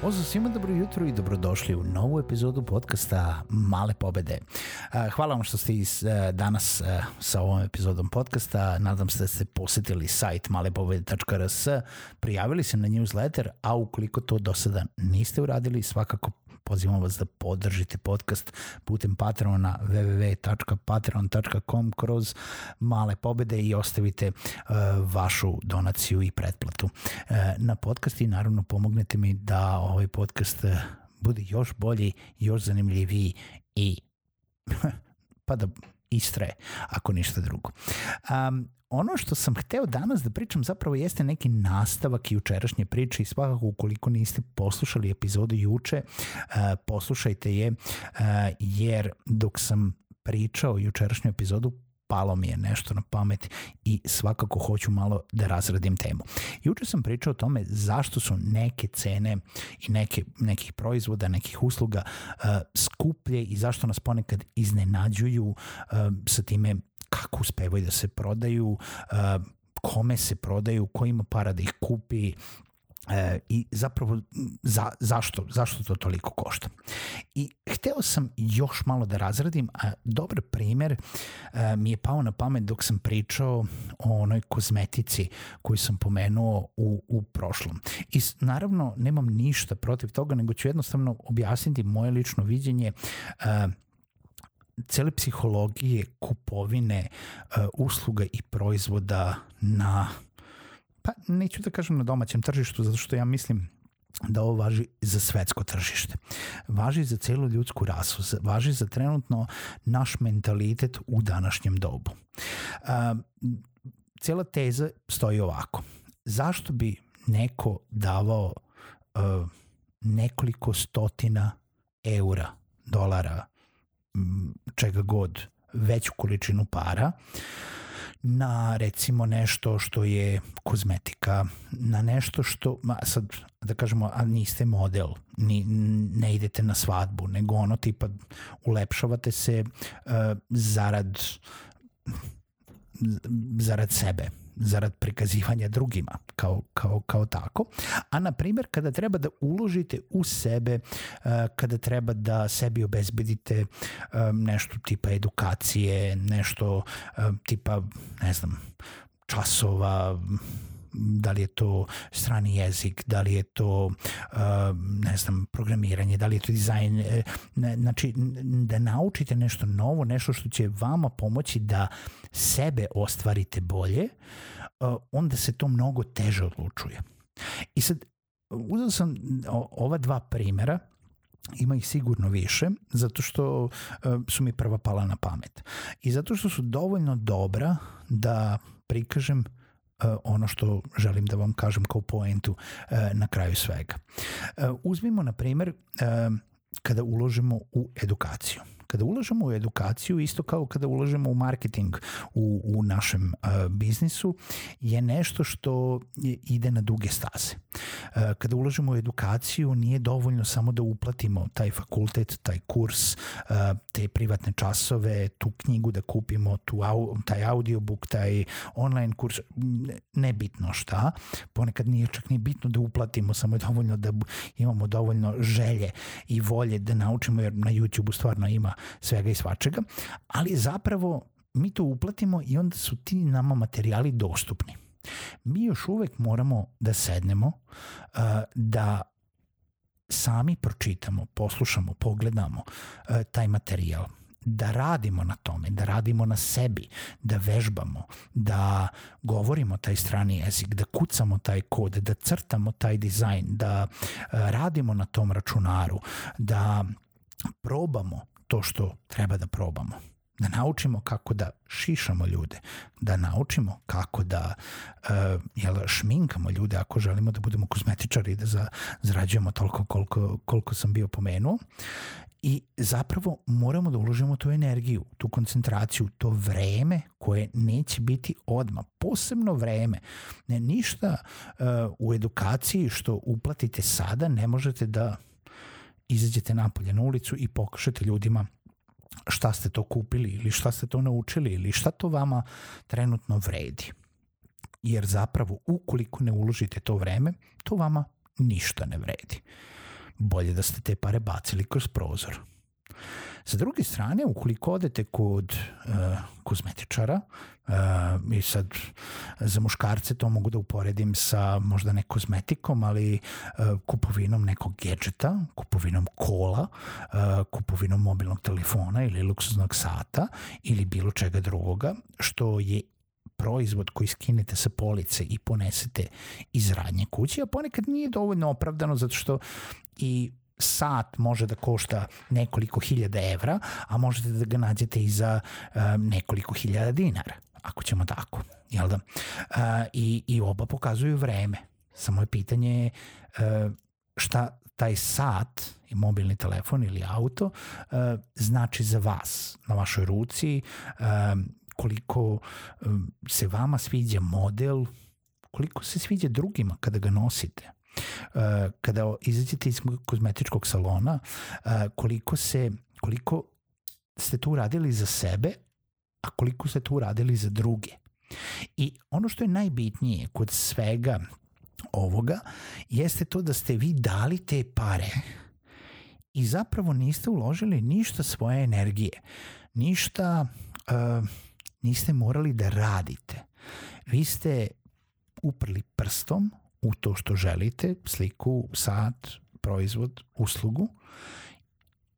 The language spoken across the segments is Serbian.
Pozdrav svima, dobro jutro i dobrodošli u novu epizodu podcasta Male pobede. Hvala vam što ste iz, danas sa ovom epizodom podcasta. Nadam se da ste posetili sajt malepobede.rs, prijavili se na newsletter, a ukoliko to do sada niste uradili, svakako pozivam vas da podržite podcast putem Patreona www.patreon.com kroz male pobede i ostavite uh, vašu donaciju i pretplatu. Uh, na podcast i naravno pomognete mi da ovaj podcast uh, bude još bolji, još zanimljiviji i pa da istre, ako ništa drugo. Um, ono što sam hteo danas da pričam zapravo jeste neki nastavak jučerašnje priče i svakako ukoliko niste poslušali epizodu juče, uh, poslušajte je, uh, jer dok sam pričao jučerašnju epizodu, palo mi je nešto na pamet i svakako hoću malo da razradim temu. Juče sam pričao o tome zašto su neke cene i neke, nekih proizvoda, nekih usluga uh, skuplje i zašto nas ponekad iznenađuju uh, sa time kako uspevaju da se prodaju, uh, kome se prodaju, ko ima para da ih kupi, E, i zapravo za, zašto, zašto to toliko košta. I hteo sam još malo da razradim, a dobar primer e, mi je pao na pamet dok sam pričao o onoj kozmetici koju sam pomenuo u, u prošlom. I naravno nemam ništa protiv toga, nego ću jednostavno objasniti moje lično viđenje e, cele psihologije kupovine uh, usluga i proizvoda na pa neću da kažem na domaćem tržištu zato što ja mislim da ovo važi za svetsko tržište. Važi za celu ljudsku rasu, važi za trenutno naš mentalitet u današnjem dobu. Uh, cela teza stoji ovako. Zašto bi neko davao uh, nekoliko stotina eura, dolara čega god veću količinu para na recimo nešto što je kozmetika, na nešto što, ma sad da kažemo, a niste model, ni, ne idete na svadbu, nego ono tipa ulepšavate se uh, zarad zarad sebe zarad prikazivanja drugima kao, kao, kao tako. A na primjer kada treba da uložite u sebe, uh, kada treba da sebi obezbedite um, nešto tipa edukacije, nešto um, tipa, ne znam, časova, da li je to strani jezik, da li je to uh, ne znam, programiranje, da li je to dizajn, e, znači da naučite nešto novo, nešto što će vama pomoći da sebe ostvarite bolje, uh, onda se to mnogo teže odlučuje. I sad, uzeo sam ova dva primera, ima ih sigurno više, zato što su mi prva pala na pamet. I zato što su dovoljno dobra da prikažem ono što želim da vam kažem kao poentu uh, na kraju svega. Uh, uzmimo, na primer, kada uložimo u edukaciju kada ulažemo u edukaciju, isto kao kada ulažemo u marketing u, u našem uh, biznisu, je nešto što ide na duge staze. Uh, kada ulažemo u edukaciju, nije dovoljno samo da uplatimo taj fakultet, taj kurs, uh, te privatne časove, tu knjigu da kupimo, tu, taj audiobook, taj online kurs, nebitno šta. Ponekad nije čak ni bitno da uplatimo, samo je dovoljno da imamo dovoljno želje i volje da naučimo, jer na YouTube-u stvarno ima svega i svačega, ali zapravo mi to uplatimo i onda su ti nama materijali dostupni. Mi još uvek moramo da sednemo, da sami pročitamo, poslušamo, pogledamo taj materijal, da radimo na tome, da radimo na sebi, da vežbamo, da govorimo taj strani jezik, da kucamo taj kod, da crtamo taj dizajn, da radimo na tom računaru, da probamo to što treba da probamo da naučimo kako da šišamo ljude, da naučimo kako da uh, jel, šminkamo ljude ako želimo da budemo kozmetičari i da za, zarađujemo toliko koliko, koliko sam bio pomenuo i zapravo moramo da uložimo tu energiju, tu koncentraciju, to vreme koje neće biti odma, posebno vreme. Ne, ništa uh, u edukaciji što uplatite sada ne možete da izađete napolje na ulicu i pokažete ljudima šta ste to kupili ili šta ste to naučili ili šta to vama trenutno vredi. Jer zapravo ukoliko ne uložite to vreme, to vama ništa ne vredi. Bolje da ste te pare bacili kroz prozor. Sa druge strane, ukoliko odete kod uh, kozmetičara, uh, i sad za muškarce to mogu da uporedim sa možda ne kozmetikom, ali uh, kupovinom nekog gadžeta, kupovinom kola, uh, kupovinom mobilnog telefona ili luksuznog sata ili bilo čega drugoga, što je proizvod koji skinete sa police i ponesete iz radnje kuće, a ponekad nije dovoljno opravdano zato što i sat može da košta nekoliko hiljada evra, a možete da ga nađete i za um, nekoliko hiljada dinara, ako ćemo tako. Jel da? Uh, i, I oba pokazuju vreme. Samo je pitanje uh, šta taj sat i mobilni telefon ili auto uh, znači za vas na vašoj ruci, um, koliko se vama sviđa model, koliko se sviđa drugima kada ga nosite uh, kada izađete iz kozmetičkog salona, uh, koliko se, koliko ste tu uradili za sebe, a koliko ste tu uradili za druge. I ono što je najbitnije kod svega ovoga jeste to da ste vi dali te pare i zapravo niste uložili ništa svoje energije. Ništa uh, niste morali da radite. Vi ste uprli prstom u to što želite, sliku, sat, proizvod, uslugu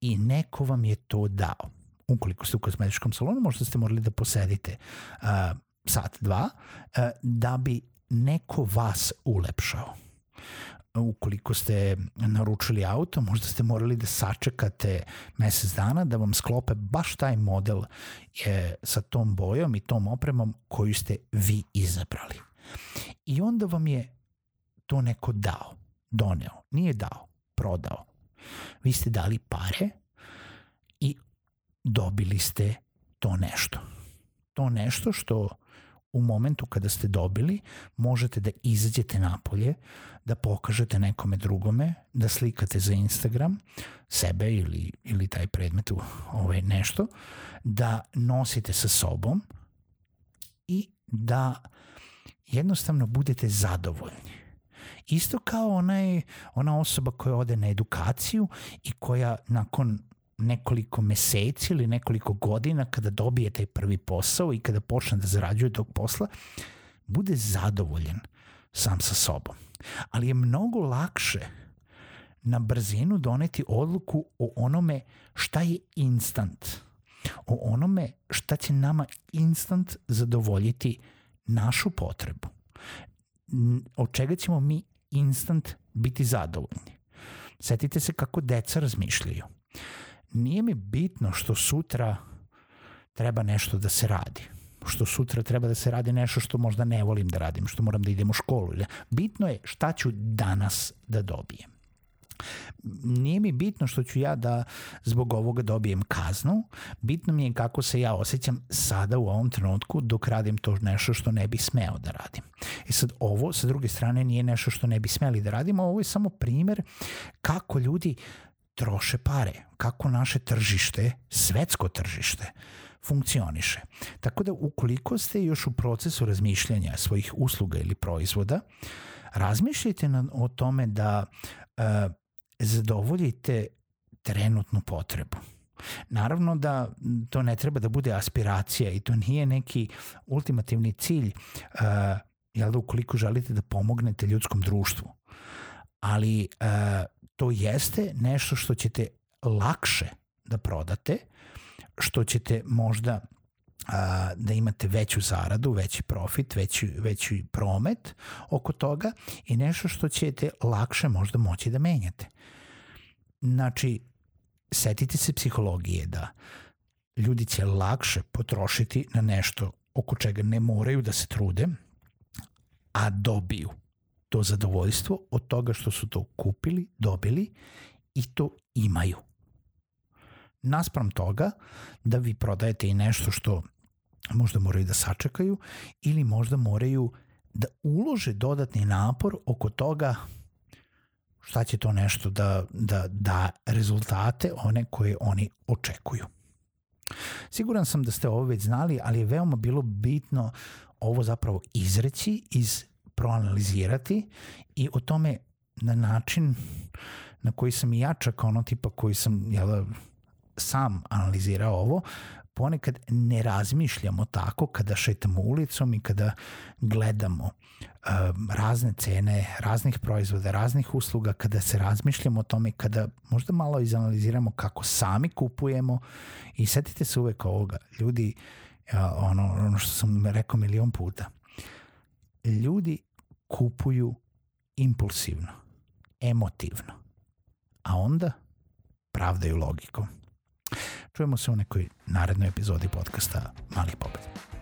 i neko vam je to dao. Ukoliko ste u kozmetičkom salonu, možda ste morali da posedite uh, sat, dva, uh, da bi neko vas ulepšao. Ukoliko ste naručili auto, možda ste morali da sačekate mesec dana da vam sklope baš taj model je sa tom bojom i tom opremom koju ste vi izabrali. I onda vam je to neko dao, doneo, nije dao, prodao. Vi ste dali pare i dobili ste to nešto. To nešto što u momentu kada ste dobili možete da izađete napolje, da pokažete nekome drugome, da slikate za Instagram sebe ili, ili taj predmet u ovaj nešto, da nosite sa sobom i da jednostavno budete zadovoljni. Isto kao onaj, ona osoba koja ode na edukaciju i koja nakon nekoliko meseci ili nekoliko godina kada dobije taj prvi posao i kada počne da zarađuje tog posla, bude zadovoljen sam sa sobom. Ali je mnogo lakše na brzinu doneti odluku o onome šta je instant, o onome šta će nama instant zadovoljiti našu potrebu. Od čega ćemo mi instant biti zadovoljni. Setite se kako deca razmišljaju. Nije mi bitno što sutra treba nešto da se radi što sutra treba da se radi nešto što možda ne volim da radim, što moram da idem u školu. Bitno je šta ću danas da dobijem nije mi bitno što ću ja da zbog ovoga dobijem kaznu, bitno mi je kako se ja osjećam sada u ovom trenutku dok radim to nešto što ne bi smeo da radim. I sad ovo sa druge strane nije nešto što ne bi smeli da radimo, ovo je samo primer kako ljudi troše pare, kako naše tržište, svetsko tržište, funkcioniše. Tako da ukoliko ste još u procesu razmišljanja svojih usluga ili proizvoda, razmišljajte o tome da uh, zadovoljite trenutnu potrebu. Naravno da to ne treba da bude aspiracija i to nije neki ultimativni cilj uh, jel da ukoliko želite da pomognete ljudskom društvu. Ali uh, to jeste nešto što ćete lakše da prodate što ćete možda a, da imate veću zaradu, veći profit, veći, veći promet oko toga i nešto što ćete lakše možda moći da menjate. Znači, setite se psihologije da ljudi će lakše potrošiti na nešto oko čega ne moraju da se trude, a dobiju to zadovoljstvo od toga što su to kupili, dobili i to imaju. Naspram toga da vi prodajete i nešto što možda moraju da sačekaju ili možda moraju da ulože dodatni napor oko toga šta će to nešto da, da da rezultate one koje oni očekuju. Siguran sam da ste ovo već znali, ali je veoma bilo bitno ovo zapravo izreći, iz proanalizirati i o tome na način na koji sam i ja čak ono tipa koji sam jel, sam analizirao ovo, ponekad ne razmišljamo tako kada šetamo ulicom i kada gledamo um, razne cene, raznih proizvoda, raznih usluga, kada se razmišljamo o tome, kada možda malo izanaliziramo kako sami kupujemo i setite se uvek ovoga, ljudi, ono, ono što sam rekao milion puta, ljudi kupuju impulsivno, emotivno, a onda pravdaju logikom. Čujemo se u nekoj narednoj epizodi podcasta Malih pobeda.